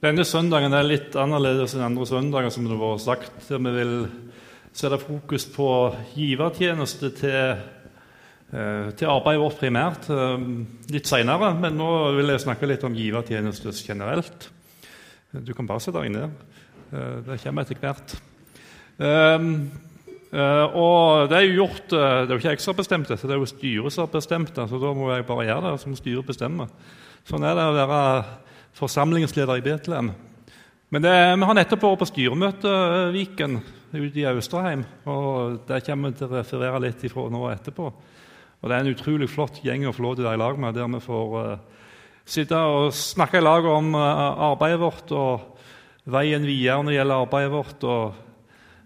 Denne søndagen er litt annerledes enn andre søndager. som det var sagt. Vi vil sette fokus på givertjeneste til, eh, til arbeidet vårt primært eh, litt seinere. Men nå vil jeg snakke litt om givertjeneste generelt. Du kan bare sette deg ned. Eh, det kommer etter hvert. Og det er jo gjort, det er jo ikke jeg som har bestemt dette, det er jo styret som har bestemt det. Så da må jeg bare gjøre det som styret bestemmer. Sånn er det å være forsamlingsleder i Betlehem. Men det, vi har nettopp vært på styremøte eh, Viken ute i Austrheim. og Der kommer vi til å referere litt ifra nå etterpå. Og Det er en utrolig flott gjeng å få lov til å være i lag med, der vi får uh, sitte og snakke i lag om uh, arbeidet vårt og veien videre når det gjelder arbeidet vårt. Og,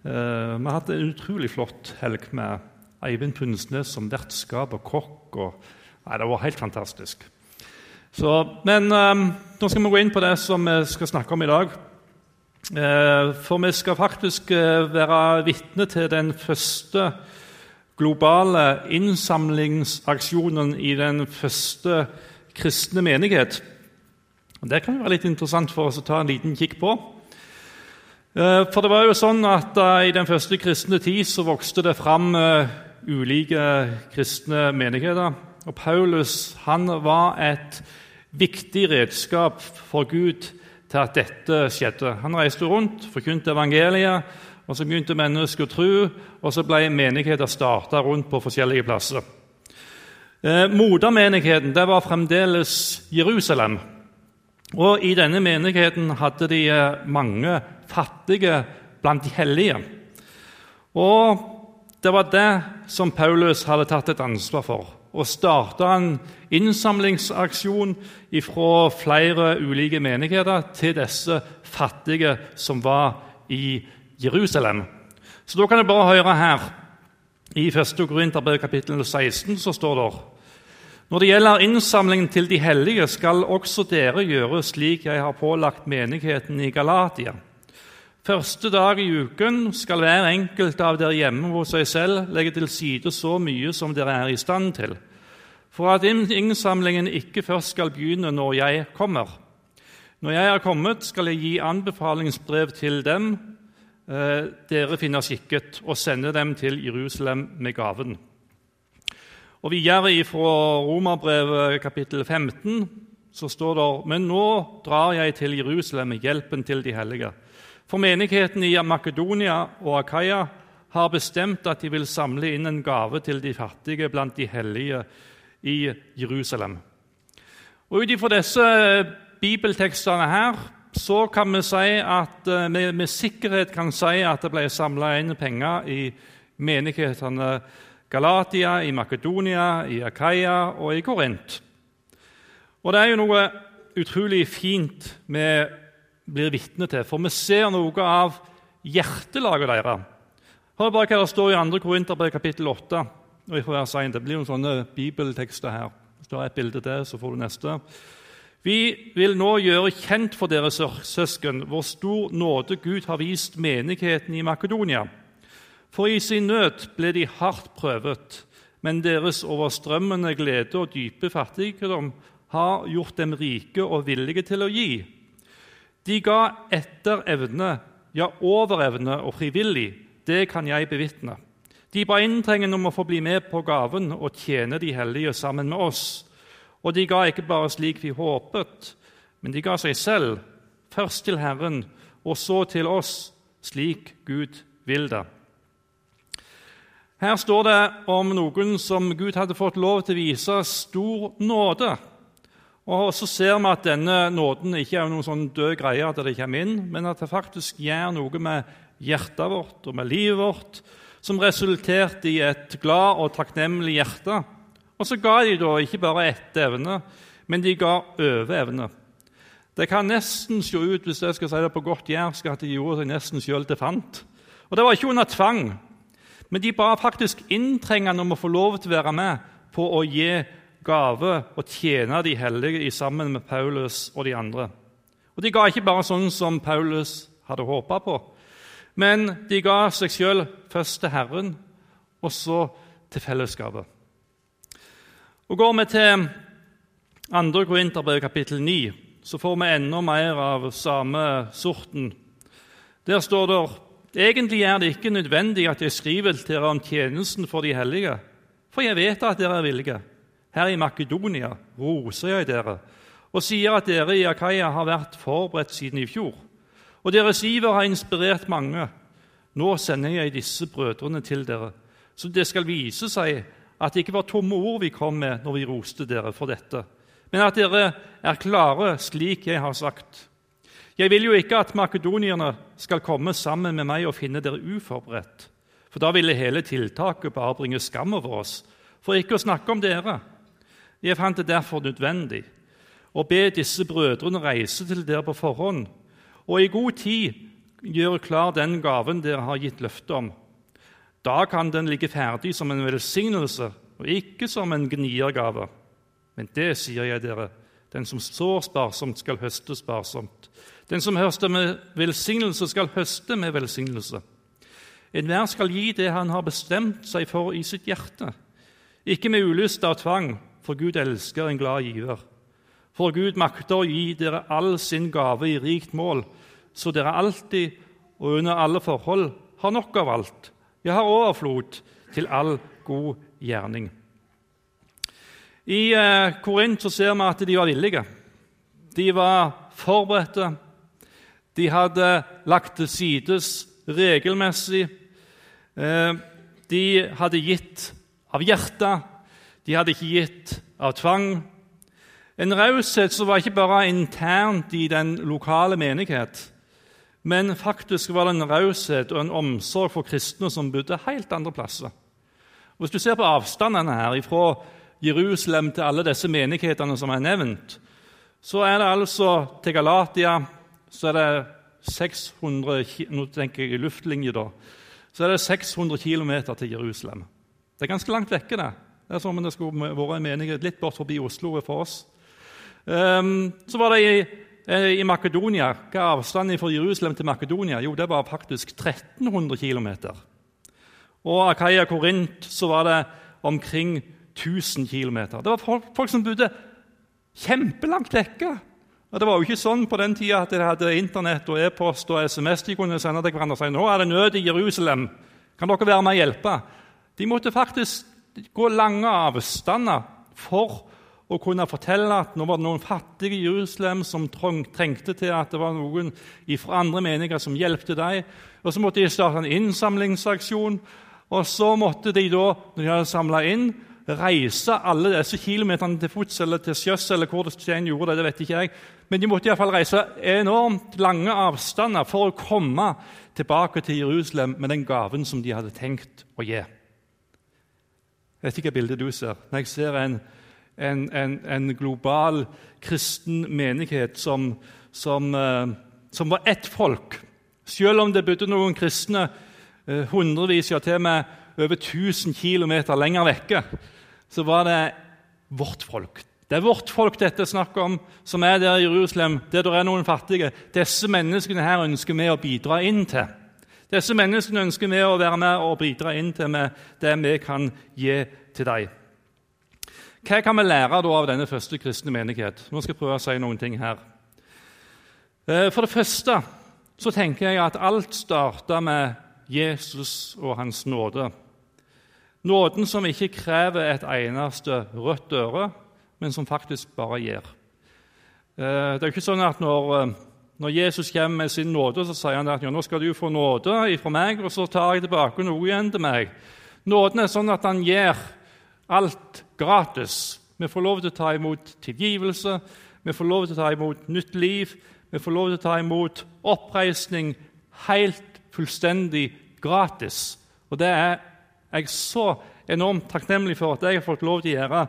uh, vi har hatt en utrolig flott helg med Eivind Pundsnes som vertskap og kokk. Og, nei, det var helt fantastisk. Så, men eh, nå skal vi gå inn på det som vi skal snakke om i dag. Eh, for vi skal faktisk eh, være vitne til den første globale innsamlingsaksjonen i den første kristne menighet. Det kan være litt interessant for oss å ta en liten kikk på. Eh, for det var jo sånn at I den første kristne tid så vokste det fram ulike kristne menigheter. Og Paulus han var et viktig redskap for Gud til at dette skjedde. Han reiste rundt, forkynte evangeliet, og så begynte mennesker å tro, og så ble menigheter starta rundt på forskjellige plasser. Eh, Modermenigheten det var fremdeles Jerusalem. Og I denne menigheten hadde de eh, mange fattige blant de hellige. Og Det var det som Paulus hadde tatt et ansvar for og starta en innsamlingsaksjon fra flere ulike menigheter til disse fattige som var i Jerusalem. Så da kan jeg bare høre her. I 1. Korinterbrev kapittel 16 så står det når det gjelder innsamlingen til de hellige, skal også dere gjøre slik jeg har pålagt menigheten i Galatia. Første dag i uken skal hver enkelt av dere hjemme hos seg selv legge til side så mye som dere er i stand til, for at innsamlingen ikke først skal begynne når jeg kommer. Når jeg er kommet, skal jeg gi anbefalingsbrev til dem eh, dere finner skikket, og sende dem til Jerusalem med gaven. Og Videre fra Romerbrevet kapittel 15 så står det Men nå drar jeg til Jerusalem med hjelpen til de hellige. For menigheten i Makedonia og Akaya har bestemt at de vil samle inn en gave til de fattige blant de hellige i Jerusalem. Og Ut ifra disse bibeltekstene her så kan vi si at vi eh, med sikkerhet kan si at det ble samla inn penger i menighetene Galatia, i Makedonia, i Akaya og i Korint. Og det er jo noe utrolig fint vi blir vitne til. For vi ser noe av hjertelaget deres. Hør bare hva det står i 2. Korinterbrev kapittel 8. Og jeg være sein. Det blir noen sånne bibeltekster her. Hvis du har et bilde til, så får du neste. Vi vil nå gjøre kjent for dere søsken hvor stor nåde Gud har vist menigheten i Makedonia. For i sin nød ble de hardt prøvet, men deres overstrømmende glede og dype fattigdom har gjort dem rike og villige til å gi. De ga etter evne, ja, over evne og frivillig. Det kan jeg bevitne. De ba inntrengende om å få bli med på gaven og tjene de hellige sammen med oss. Og de ga ikke bare slik vi håpet, men de ga seg selv, først til Herren og så til oss, slik Gud vil det. Her står det om noen som Gud hadde fått lov til å vise stor nåde. Og Så ser vi at denne nåden ikke er noen sånn død greie at det kommer inn, men at det faktisk gjør noe med hjertet vårt og med livet vårt, som resulterte i et glad og takknemlig hjerte. Og så ga de da ikke bare ett evne, men de ga over evne. Det kan nesten se ut hvis jeg skal si det på godt jærsk, at de gjorde seg nesten sjøl til fant. Og Det var ikke under tvang, men de ba faktisk inntrengende om å få lov til å være med på å gi gave og tjene de hellige sammen med Paulus og de andre. Og De ga ikke bare sånn som Paulus hadde håpa på, men de ga seg sjøl først til Herren, og så til fellesskapet. Og Går vi til 2. Korinterbrev kapittel 9, så får vi enda mer av samme sorten. Der står det egentlig er det ikke nødvendig at jeg skriver til dere om tjenesten for de hellige, for jeg vet at dere er villige. Her i Makedonia roser jeg dere og sier at dere i Akaya har vært forberedt siden i fjor. Og deres iver har inspirert mange. Nå sender jeg disse brødrene til dere, så det skal vise seg at det ikke var tomme ord vi kom med når vi roste dere for dette, men at dere er klare slik jeg har sagt. Jeg vil jo ikke at makedonierne skal komme sammen med meg og finne dere uforberedt, for da ville hele tiltaket bare bringe skam over oss, for ikke å snakke om dere. Jeg fant det derfor nødvendig å be disse brødrene reise til dere på forhånd, og i god tid gjøre klar den gaven dere har gitt løfte om. Da kan den ligge ferdig som en velsignelse og ikke som en gniergave. Men det sier jeg dere, den som sår sparsomt, skal høste sparsomt. Den som høster med velsignelse, skal høste med velsignelse. Enhver skal gi det han har bestemt seg for i sitt hjerte, ikke med ulyst av tvang, for Gud elsker en glad giver. For Gud makter å gi dere all sin gave i rikt mål, så dere alltid og under alle forhold har nok av alt. Jeg har overflod til all god gjerning. I eh, Korint så ser vi at de var villige. De var forberedte, de hadde lagt til sides regelmessig. Eh, de hadde gitt av hjertet, de hadde ikke gitt av tvang. En raushet som var ikke bare internt i den lokale menighet, men faktisk var det en raushet og en omsorg for kristne som bodde helt andre plasser. Hvis du ser på avstandene her fra Jerusalem til alle disse menighetene som er nevnt, så er det altså til Galatia, så er det 600 nå tenker jeg luftlinje da, så er det 600 km til Jerusalem. Det er ganske langt vekke. Det Det er som om det skulle vært en menighet litt bort forbi Oslo for oss. Um, så var det i, eh, i Makedonia. Hva er avstanden fra Jerusalem til Makedonia? Jo, det var faktisk 1300 km. Og Akaya Korint så var det omkring 1000 km. Det var folk, folk som bodde kjempelangt vekke. Og Det var jo ikke sånn på den tida at de hadde Internett og e-post og SMS de kunne sende til hverandre og si nå er det nød i Jerusalem. Kan dere være med og hjelpe? De måtte faktisk gå lange avstander for å kunne fortelle at nå var det noen fattige i Jerusalem som trengte til at det var noen fra andre meninger som hjelpte dem. Og Så måtte de starte en innsamlingsaksjon. Og så måtte de da, når de hadde samla inn, reise alle disse kilometerne til fots eller til sjøs eller hvor det gjorde det, det vet ikke jeg. Men de måtte iallfall reise enormt lange avstander for å komme tilbake til Jerusalem med den gaven som de hadde tenkt å gi. Jeg vet ikke hva bildet du ser, men jeg ser en, en, en, en global kristen menighet som, som, uh, som, var ett folk. Selv om det bodde noen kristne uh, hundrevis, ja til og med over 1000 km lenger vekke, så var det vårt folk. Det er vårt folk dette er snakk om, som er der i Jerusalem, der det er noen fattige. Disse menneskene her ønsker vi å bidra inn til. Disse menneskene ønsker vi å være med og bidra inn til med det vi kan gi til dem. Hva kan vi lære av denne første kristne menighet? Nå skal jeg prøve å si noen ting her. Eh, for det første så tenker jeg at alt starta med Jesus og hans nåde. Nåden som ikke krever et eneste rødt øre, men som faktisk bare gir. Eh, det er jo ikke sånn at når, eh, når, Jesus kommer med sin nåde, så sier han at ja, nå skal du få nåde fra meg, og så tar jeg tilbake noe igjen til meg. Nåden er sånn at han gir alt gratis. Vi får lov til å ta imot tilgivelse, vi får lov til å ta imot nytt liv, vi får lov til å ta imot oppreisning helt fullstendig gratis. Og det er jeg så enormt takknemlig for at jeg har fått lov til å gjøre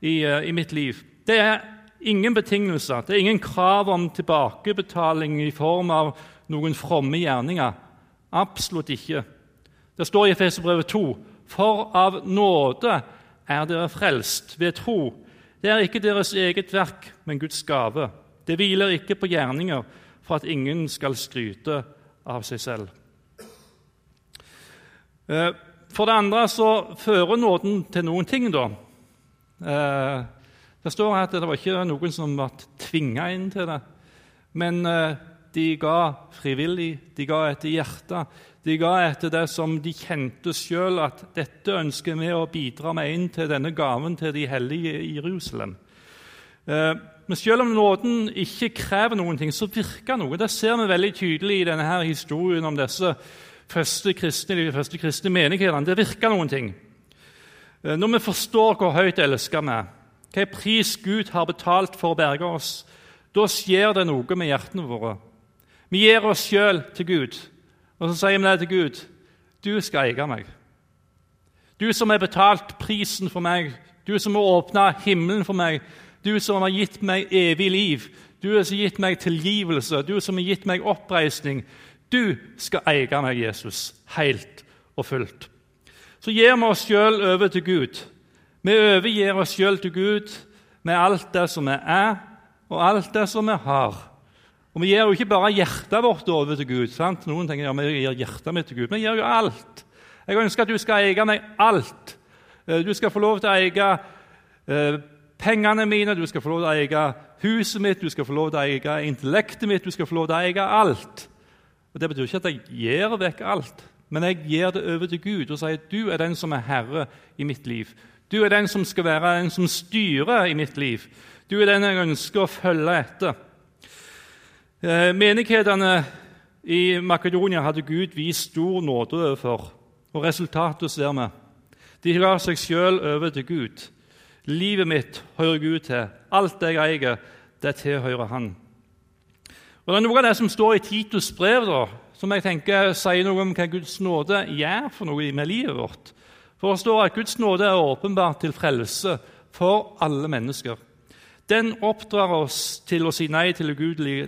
i, uh, i mitt liv. Det er ingen betingelser, det er ingen krav om tilbakebetaling i form av noen fromme gjerninger. Absolutt ikke. Det står i Efeserbrevet 2.: For av nåde er dere frelst ved tro. Det er ikke deres eget verk, men Guds gave. Det hviler ikke på gjerninger for at ingen skal skryte av seg selv. Eh, for det andre så fører nåden til noen ting. da. Eh, Det står at det var ikke noen som ble tvinga inn til det, men eh, de ga frivillig, de ga etter hjertet. De ga etter det som de kjente sjøl, at dette ønsker vi å bidra med inn til denne gaven til de hellige i Jerusalem. Eh, men selv om nåden ikke krever noen ting, så virker noe. Det ser vi veldig tydelig i denne historien om disse første kristne, de første kristne menighetene. Det virker noen ting. Eh, når vi forstår hvor høyt elsker vi hva pris Gud har betalt for å berge oss, da skjer det noe med hjertene våre. Vi gir oss sjøl til Gud. Og så sier vi det til Gud. Du skal eie meg. Du som har betalt prisen for meg, du som har åpna himmelen for meg, du som har gitt meg evig liv, du som har gitt meg tilgivelse, du som har gitt meg oppreisning. Du skal eie meg, Jesus, helt og fullt. Så gir vi oss sjøl over til Gud. Vi overgir oss sjøl til Gud med alt det som vi er, og alt det som vi har. Og Vi gir jo ikke bare hjertet vårt over til Gud. sant? Noen tenker ja, vi gir hjertet mitt til Gud. Vi gir jo alt. Jeg ønsker at du skal eie meg alt. Eh, du skal få lov til å eie eh, pengene mine, du skal få lov til å eie huset mitt, du skal få lov til å eie intellektet mitt, du skal få lov til å eie alt. Og Det betyr ikke at jeg gir vekk alt, men jeg gir det over til Gud og sier du er den som er herre i mitt liv. Du er den som skal være den som styrer i mitt liv. Du er den jeg ønsker å følge etter. Eh, menighetene i Makedonia hadde Gud vist stor nåde overfor, og resultatet ser vi. De ga seg sjøl over til Gud. Livet mitt hører Gud til. Alt jeg eier, det tilhører Han. Og Det er noe av det som står i Titus brev, da, som jeg tenker sier noe om hva Guds nåde gjør for noe med livet vårt. For det står at Guds nåde er åpenbart til frelse for alle mennesker. Den oppdrar oss til å si nei til ugudelig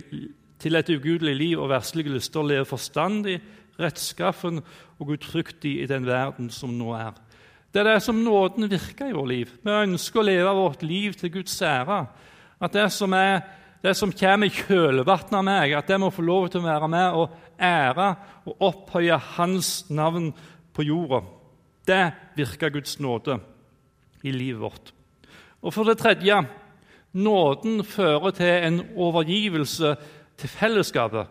til et ugudelig liv og verslige lyster, leve forstandig, rettskaffen og utryktig i den verden som nå er. Det er det som nåden virker i vårt liv. Vi ønsker å leve vårt liv til Guds ære. At det som, er, det som kommer i kjølvannet av meg, at det må få lov til å være med og ære og opphøye Hans navn på jorda. Det virker Guds nåde i livet vårt. Og for det tredje nåden fører til en overgivelse til fellesskapet.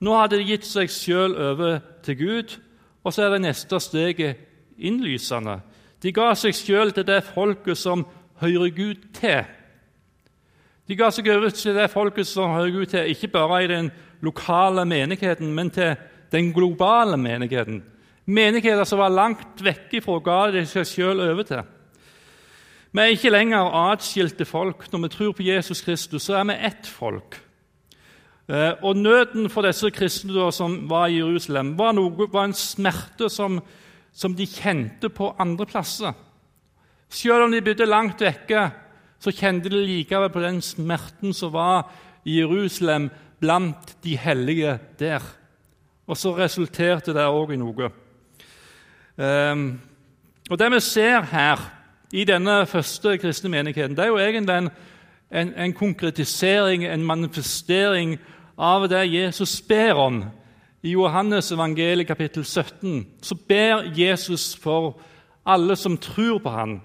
Nå hadde de gitt seg sjøl over til Gud, og så er det neste steget innlysende. De ga seg sjøl til det folket som hører Gud til. De ga seg over til det folket som hører Gud til, ikke bare i den lokale menigheten, men til den globale menigheten. Menigheter som var langt vekke fra, ga de seg sjøl over til. Vi er ikke lenger atskilte folk. Når vi tror på Jesus Kristus, så er vi ett folk. Eh, og Nøden for disse kristne som var i Jerusalem, var, noe, var en smerte som, som, de kjente på andre plasser. Selv om de bodde langt vekke, så kjente de likevel på den smerten som var i Jerusalem blant de hellige der. Og så resulterte det òg i noe. Um, og Det vi ser her i denne første kristne menigheten, det er jo egentlig en, en, en konkretisering, en manifestering av det Jesus ber om. I Johannes evangeliet kapittel 17 så ber Jesus for alle som tror på ham.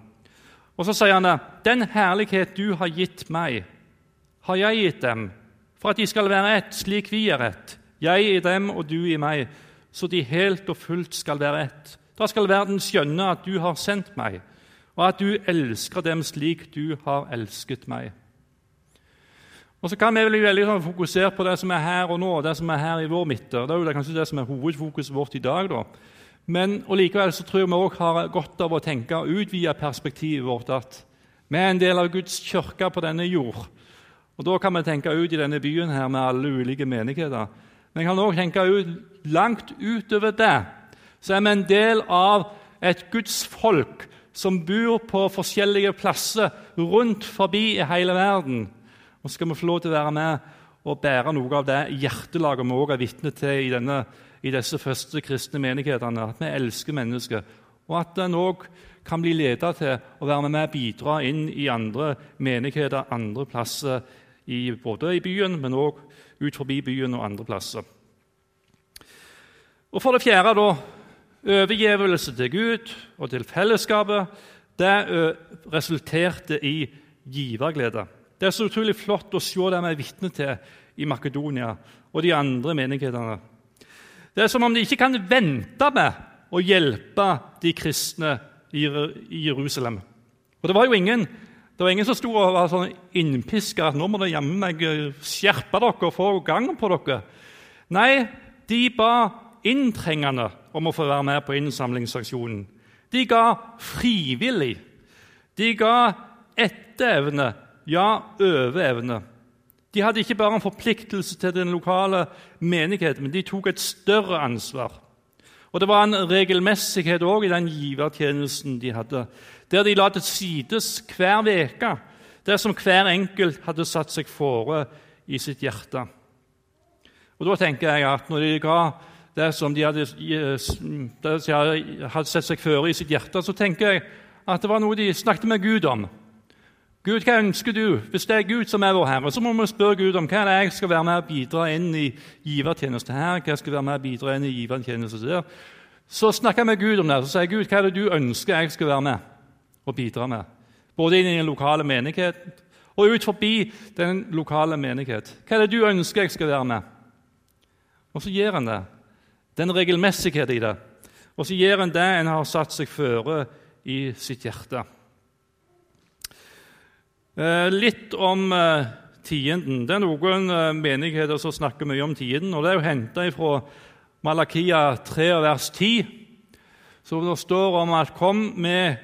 Og så sier han det, 'Den herlighet du har gitt meg, har jeg gitt dem,' 'for at de skal være ett, slik vi er ett, jeg i dem og du i meg,' 'så de helt og fullt skal være ett.' Da skal verden skjønne at du har sendt meg, og at du elsker dem slik du har elsket meg. Og så kan vi bli veldig sånn, fokusert på det som er her og nå, det som er her i vår midte. Det er jo kanskje det som er hovedfokuset vårt i dag. da. Men og likevel så tror jeg vi også har godt av å tenke og utvide perspektivet vårt. At vi er en del av Guds kirke på denne jord. Og Da kan vi tenke ut i denne byen her med alle ulike menigheter. Men vi kan også tenke ut langt utover det. Så er vi en del av et Guds folk som bor på forskjellige plasser rundt forbi i hele verden og skal vi få lov til å være med og bære noe av det hjertelaget vi også er vitne til i, denne, i, disse første kristne menighetene. At vi elsker mennesker, og at en òg kan bli ledet til å være med og bidra inn i andre menigheter andre plasser, i, både i byen, men òg ut forbi byen og andre plasser. Og For det fjerde da, overgivelse til Gud og til fellesskapet. Det resulterte i giverglede. Det er så utrolig flott å se det vi er vitne til i Makedonia og de andre menighetene. Det er som om de ikke kan vente med å hjelpe de kristne i Jerusalem. Og Det var jo ingen, det var ingen som sto og var sånn innpiska at nå må dere meg skjerpe dere og få gang på dere. Nei, de ba inntrengende om å få være med på innsamlingsaksjonen. De ga frivillig. De ga etter evne, ja, over evne. De hadde ikke bare en forpliktelse til den lokale menigheten, men de tok et større ansvar. Og Det var en regelmessighet også i den givertjenesten de hadde, der de la til sides hver uke det som hver enkelt hadde satt seg fore i sitt hjerte. Og Da tenker jeg at når de ga det som de hadde, det de hadde sett seg føre i sitt hjerte, så tenker jeg at det var noe de snakket med Gud om. Gud, hva ønsker du? Hvis det er Gud som er vår Herre, så må vi spørre Gud om hva er det jeg skal være med og bidra inn i givertjeneste her, hva jeg skal være med og bidra inn i givertjeneste der. Så snakker jeg med Gud om det, så sier Gud hva er det du ønsker jeg skal være med og bidra med. Både inn i den lokale menigheten og ut forbi den lokale menighet. Hva er det du ønsker jeg skal være med? Og så gir han det. Den regelmessighet i det. Og så gir han det en har satt seg føre i sitt hjerte. Eh, litt om eh, tienden. Det er noen eh, menigheter som snakker mye om tienden. og Det er jo henta fra Malakia 3, vers 10, så det står om at 'kom med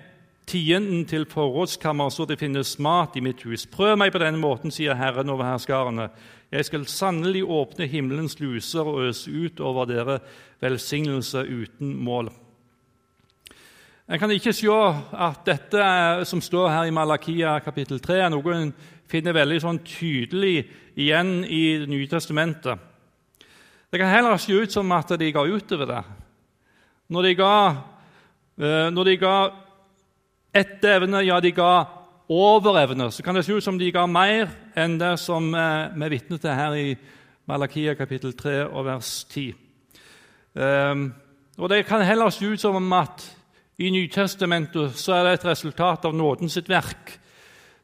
tienden til forrådskammeret, så det finnes mat i mitt hus'. 'Prøv meg på denne måten', sier Herren over herskarene. 'Jeg skal sannelig åpne himmelens luser og øse ut over dere velsignelse uten mål'. En kan ikke se at dette som står her i Malakia kapittel 3, er noe en finner veldig sånn tydelig igjen i Det nye testamentet. Det kan heller se ut som at de ga utover det. Når de ga, eh, når de ga ett evne, ja, de ga over evne, så kan det se ut som de ga mer enn det som eh, vi er vitne til her i Malakia kapittel 3 og vers 10. Eh, og Det kan heller se ut som at i Nytestamentet så er det et resultat av nåden sitt verk.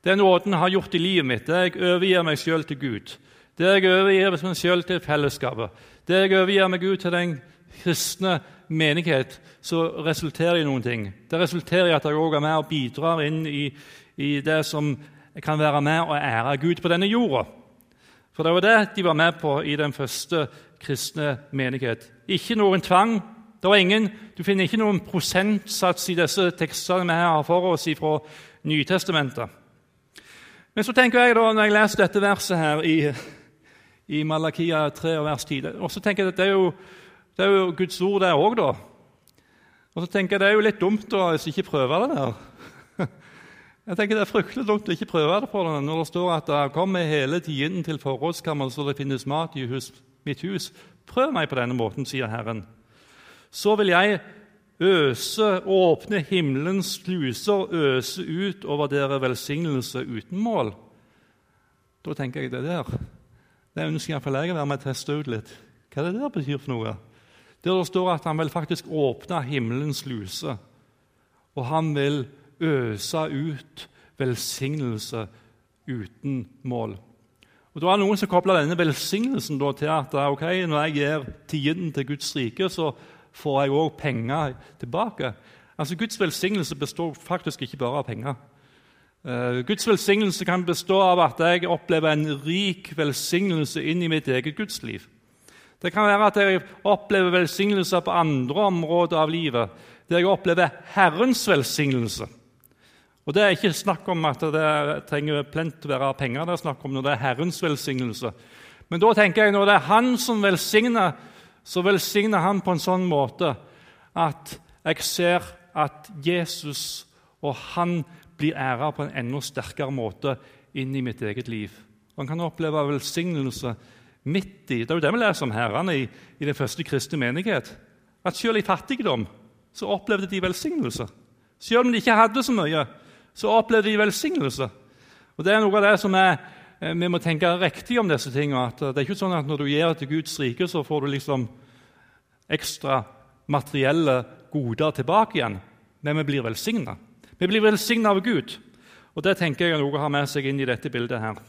Det nåden har gjort i livet mitt, det jeg overgir meg sjøl til Gud. Det jeg overgir meg sjøl til fellesskapet. Det jeg overgir meg Gud til den kristne menighet, så resulterer i noen ting. Det resulterer i at jeg òg er med og bidrar inn i, i, det som kan være med og ære Gud på denne jorda. For det var det de var med på i den første kristne menighet. Ikke noen tvang, Ingen, du finner ikke noen prosentsats i disse tekstene vi har for oss fra Nytestamentet. Men så tenker jeg da, når jeg leser dette verset her i, i Malakia 3 og vers 10 og så tenker jeg at Det er jo, det er jo Guds ord, det òg, da. Og så tenker jeg det er jo litt dumt å ikke prøve det der. Jeg tenker Det er fryktelig dumt å ikke prøve det på den når det står at det kommer hele tiden til forrådskammeret så det finnes mat i hus, mitt hus. Prøv meg på denne måten, sier Herren så vil jeg øse, åpne himmelens sluser, øse ut over dere velsignelse uten mål. Da tenker jeg det der det ønsker iallfall jeg å være med og teste ut litt. Hva er det der betyr for noe? Der det står at han vil faktisk åpne himmelens sluse, og han vil øse ut velsignelse uten mål. Og Da er Det noen som kobler denne velsignelsen til at ok, når jeg gir tiden til Guds rike, så får jeg òg penger tilbake. Altså, Guds velsignelse består faktisk ikke bare av penger. Uh, Guds velsignelse kan bestå av at jeg opplever en rik velsignelse inn i mitt eget gudsliv. Det kan være at jeg opplever velsignelser på andre områder av livet, der jeg opplever Herrens velsignelse. Og Det er ikke snakk om at det trenger plent å være penger, det er snakk om når det er Herrens velsignelse. Men da tenker jeg når det er Han som velsigner, så velsigner han på en sånn måte at jeg ser at Jesus og han blir æra på en enda sterkere måte inn i mitt eget liv. Man kan oppleve velsignelse midt i Det er jo det vi leser om herrene i, i den første kristne menighet. At selv i fattigdom så opplevde de velsignelse. Selv om de ikke hadde så mye, så opplevde de velsignelse. Og Det er noe av det som er vi må tenke riktig om disse tingene. At det er ikke sånn at når du gir til Guds rike, så får du liksom ekstra materielle goder tilbake igjen. Men vi blir velsigna. Vi blir velsigna av Gud. Og Det tenker jeg er noe å ha med seg inn i dette bildet. her.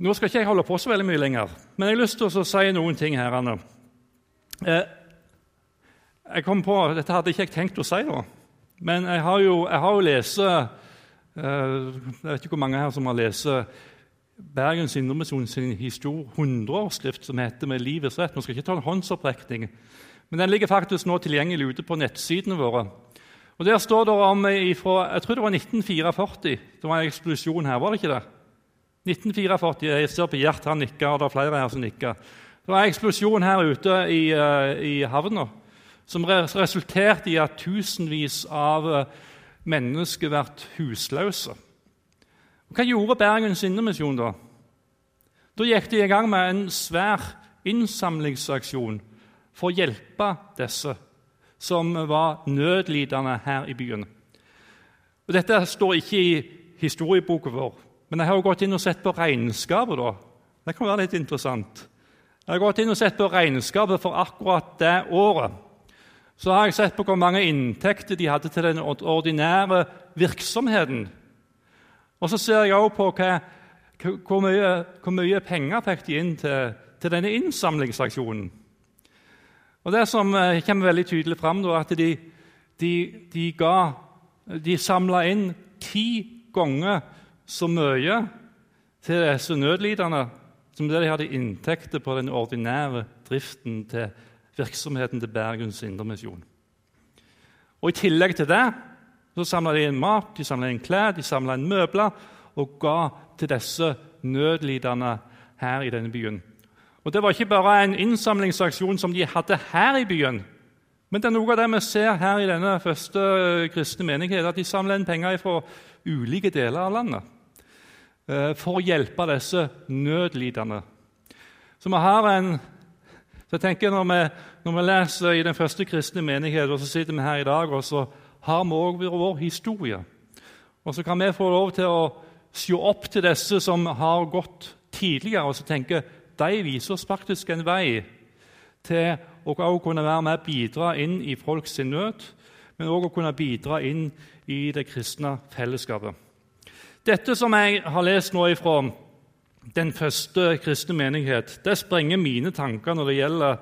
Nå skal ikke jeg holde på så veldig mye lenger, men jeg har lyst til å si noen ting her. Anne. Eh, jeg kom på, Dette hadde ikke jeg tenkt å si, da. men jeg har jo, jeg jo lest eh, Jeg vet ikke hvor mange her som har lest Bergens Indremisjon sin 100-årsskrift som heter 'Med livets rett'. Nå skal ikke ta en håndsopprekning, men den ligger faktisk nå tilgjengelig ute på nettsidene våre. Og Der står det om ifra, jeg tror det var 1944. Det var en eksplosjon her, var det ikke det? 1944, Jeg ser på Gjert, han nikker, og det er flere her som nikker. Det var en eksplosjon her ute i, uh, i havna som resulterte i at tusenvis av mennesker vært husløse. Og Hva gjorde Bergens Indremisjon da? Da gikk de i gang med en svær innsamlingsaksjon for å hjelpe disse som var nødlidende her i byen. Og Dette står ikke i historieboka vår, men jeg har gått inn og sett på regnskapet. da. Det kan være litt interessant. Jeg har gått inn og sett på regnskapet for akkurat det året. Så har jeg sett på hvor mange inntekter de hadde til den ordinære virksomheten og så ser jeg også på hva, hvor, mye, hvor, mye, penger fikk de inn til, til denne innsamlingsaksjonen. Og Det som eh, kommer veldig tydelig fram, er at de, de, de, de samla inn ti ganger så mye til disse nødlidende som det de hadde inntekter på den ordinære driften til virksomheten til Bergens Indremisjon. Og I tillegg til det så samla de inn mat, de samla inn klær, de samla inn møbler og ga til disse nødlidende her i denne byen. Og Det var ikke bare en innsamlingsaksjon som de hadde her i byen. Men det er noe av det vi ser her i denne første kristne menighet, at de samler inn penger fra ulike deler av landet eh, for å hjelpe disse nødlidende. Så vi har en så jeg tenker Når vi, når vi leser i den første kristne menighet, og så sitter vi her i dag og så har vi òg vår historie. Og så kan vi få lov til å se opp til disse som har gått tidligere, og så tenke de viser oss faktisk en vei til å kunne være med og bidra inn i folks nød, men òg å kunne bidra inn i det kristne fellesskapet. Dette som jeg har lest nå ifra den første kristne menighet, det sprenger mine tanker når det gjelder,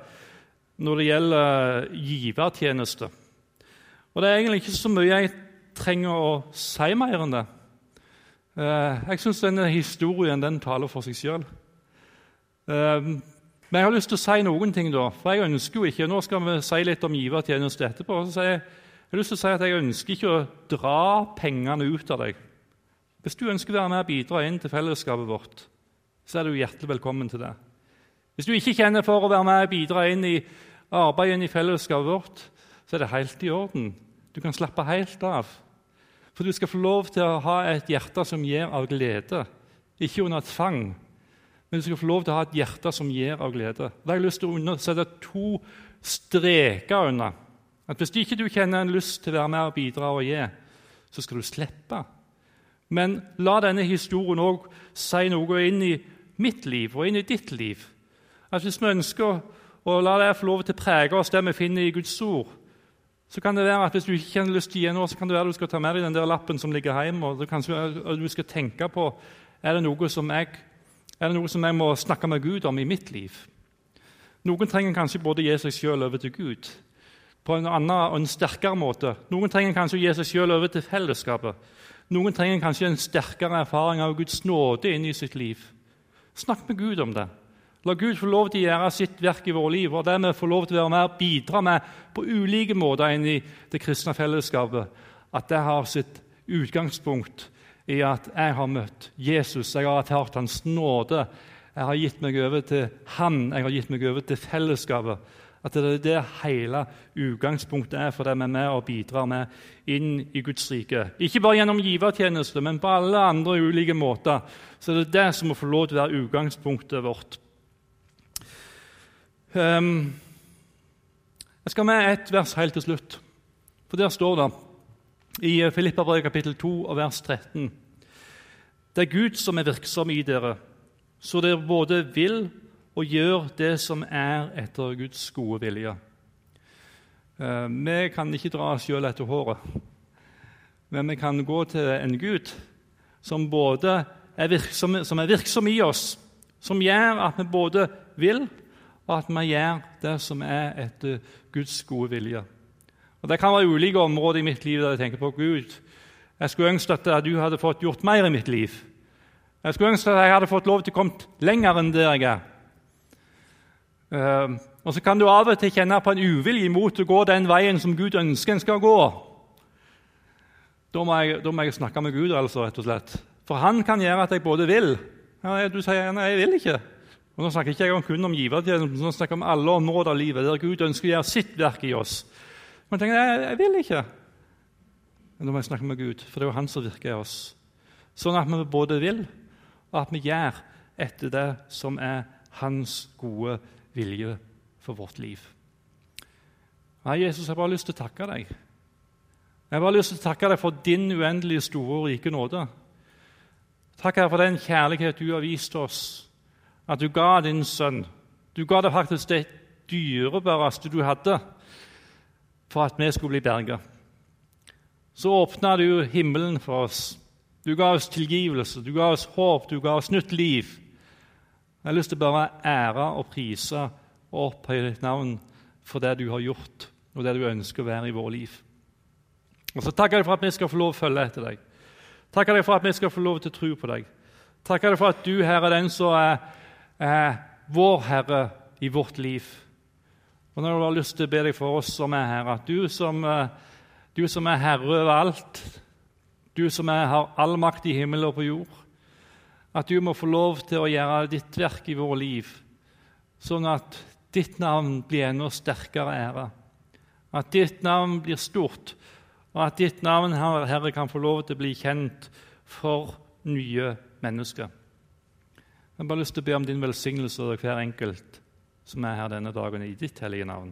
når det gjelder givertjeneste. Og det er egentlig ikke så mye jeg trenger å si mer enn det. Eh, jeg syns denne historien den taler for seg sjøl. Eh, men jeg har lyst til å si noen ting, da, for jeg ønsker jo ikke Nå skal vi si litt om givertjeneste etterpå. så jeg, jeg har lyst til å si at jeg ønsker ikke å dra pengene ut av deg. Hvis du ønsker å være med og bidra inn til fellesskapet vårt, så er du hjertelig velkommen til det. Hvis du ikke kjenner for å være med og bidra inn i arbeidet i fellesskapet vårt, så er det helt i orden. Du kan slappe helt av. For du skal få lov til å ha et hjerte som gir av glede, ikke under tvang. Men du skal få lov til å ha et hjerte som gir av glede. Da har jeg lyst til å sette to streker under. At Hvis ikke kjenner en lyst til å være med og bidra og gi, så skal du slippe. Men la denne historien òg si noe inn i mitt liv og inn i ditt liv. At Hvis vi ønsker å, la det få lov til å prege oss det vi finner i Guds ord, så kan det være at Hvis du ikke har lyst til å gi noe, så kan det være at du skal ta med deg den der lappen som ligger hjemme, og, kanskje, og du skal tenke på er det noe som jeg er det noe som jeg må snakke med Gud om i mitt liv. Noen trenger kanskje både å gi seg sjøl over til Gud på en annen og en sterkere måte. Noen trenger kanskje å gi seg sjøl over til fellesskapet. Noen trenger kanskje en sterkere erfaring av Guds nåde inn i sitt liv. Snakk med Gud om det. La Gud få lov til å gjøre sitt verk i våre liv, og vi får lov til å være med og bidra med på ulike måter inn i det kristne fellesskapet, at det har sitt utgangspunkt i at jeg har møtt Jesus, jeg har erfart Hans nåde. Jeg har gitt meg over til Han, jeg har gitt meg over til fellesskapet. At det er det hele utgangspunktet er for det vi er med og bidrar med inn i Guds rike. Ikke bare gjennom givertjeneste, men på alle andre ulike måter. Så det er det som må få lov til å være utgangspunktet vårt. Um, jeg skal med ett vers helt til slutt. For Der står det i Filippabrevet kapittel 2 og vers 13.: Det er Gud som er virksom i dere, så dere både vil og gjør det som er etter Guds gode vilje. Uh, vi kan ikke dra oss sjøl etter håret. Men vi kan gå til en Gud som både er virksom, som er virksom i oss, som gjør at vi både vil, og at vi gjør det som er etter Guds gode vilje. Og Det kan være ulike områder i mitt liv der jeg tenker på Gud. Jeg skulle ønske at du hadde fått gjort mer i mitt liv. Jeg skulle ønske at jeg hadde fått lov til å komme lenger enn der jeg er. Uh, og så kan du av og til kjenne på en uvilje mot å gå den veien som Gud ønsker en skal gå. Da må, jeg, da må jeg snakke med Gud, altså, rett og slett. For han kan gjøre at jeg både vil ja, Du sier gjerne jeg vil ikke. Og Nå snakker jeg ikke jeg kun om givertjenesten, nå snakker jeg om alle områder av livet der Gud ønsker å gjøre sitt verk i oss. Men tenker jeg, jeg vil ikke. Men da må jeg snakke med Gud, for det er jo Han som virker i oss. Sånn at vi både vil, og at vi gjør etter det som er Hans gode vilje for vårt liv. Nei, Jesus, jeg har bare lyst til å takke deg. Jeg har bare lyst til å takke deg for din uendelige store og rike nåde. Takk for den kjærlighet du har vist oss, at du ga din sønn. Du ga det faktisk det dyrebæreste du hadde, for at vi skulle bli berga. Så åpna du himmelen for oss. Du ga oss tilgivelse, du ga oss håp, du ga oss nytt liv. Jeg har lyst til bare å ære og prise og opphøye ditt navn for det du har gjort, og det du ønsker å være i vårt liv. Og så takker jeg for at vi skal få lov å følge etter deg. Takker deg for at vi skal få lov til å tro på deg. Takker deg for at du, Herre, er den som er, er vår Herre i vårt liv. Og du har lyst til å be deg for oss som er her, at du som, eh, du som er herre over alt, du som er, har all makt i himmel og på jord, at du må få lov til å gjøre ditt verk i vårt liv, sånn at ditt navn blir enda sterkere ære. At ditt navn blir stort, og at ditt navn, Herre, kan få lov til å bli kjent for nye mennesker. Jeg har bare lyst til å be om din velsignelse over hver enkelt som er her denne dagen, i ditt hellige navn.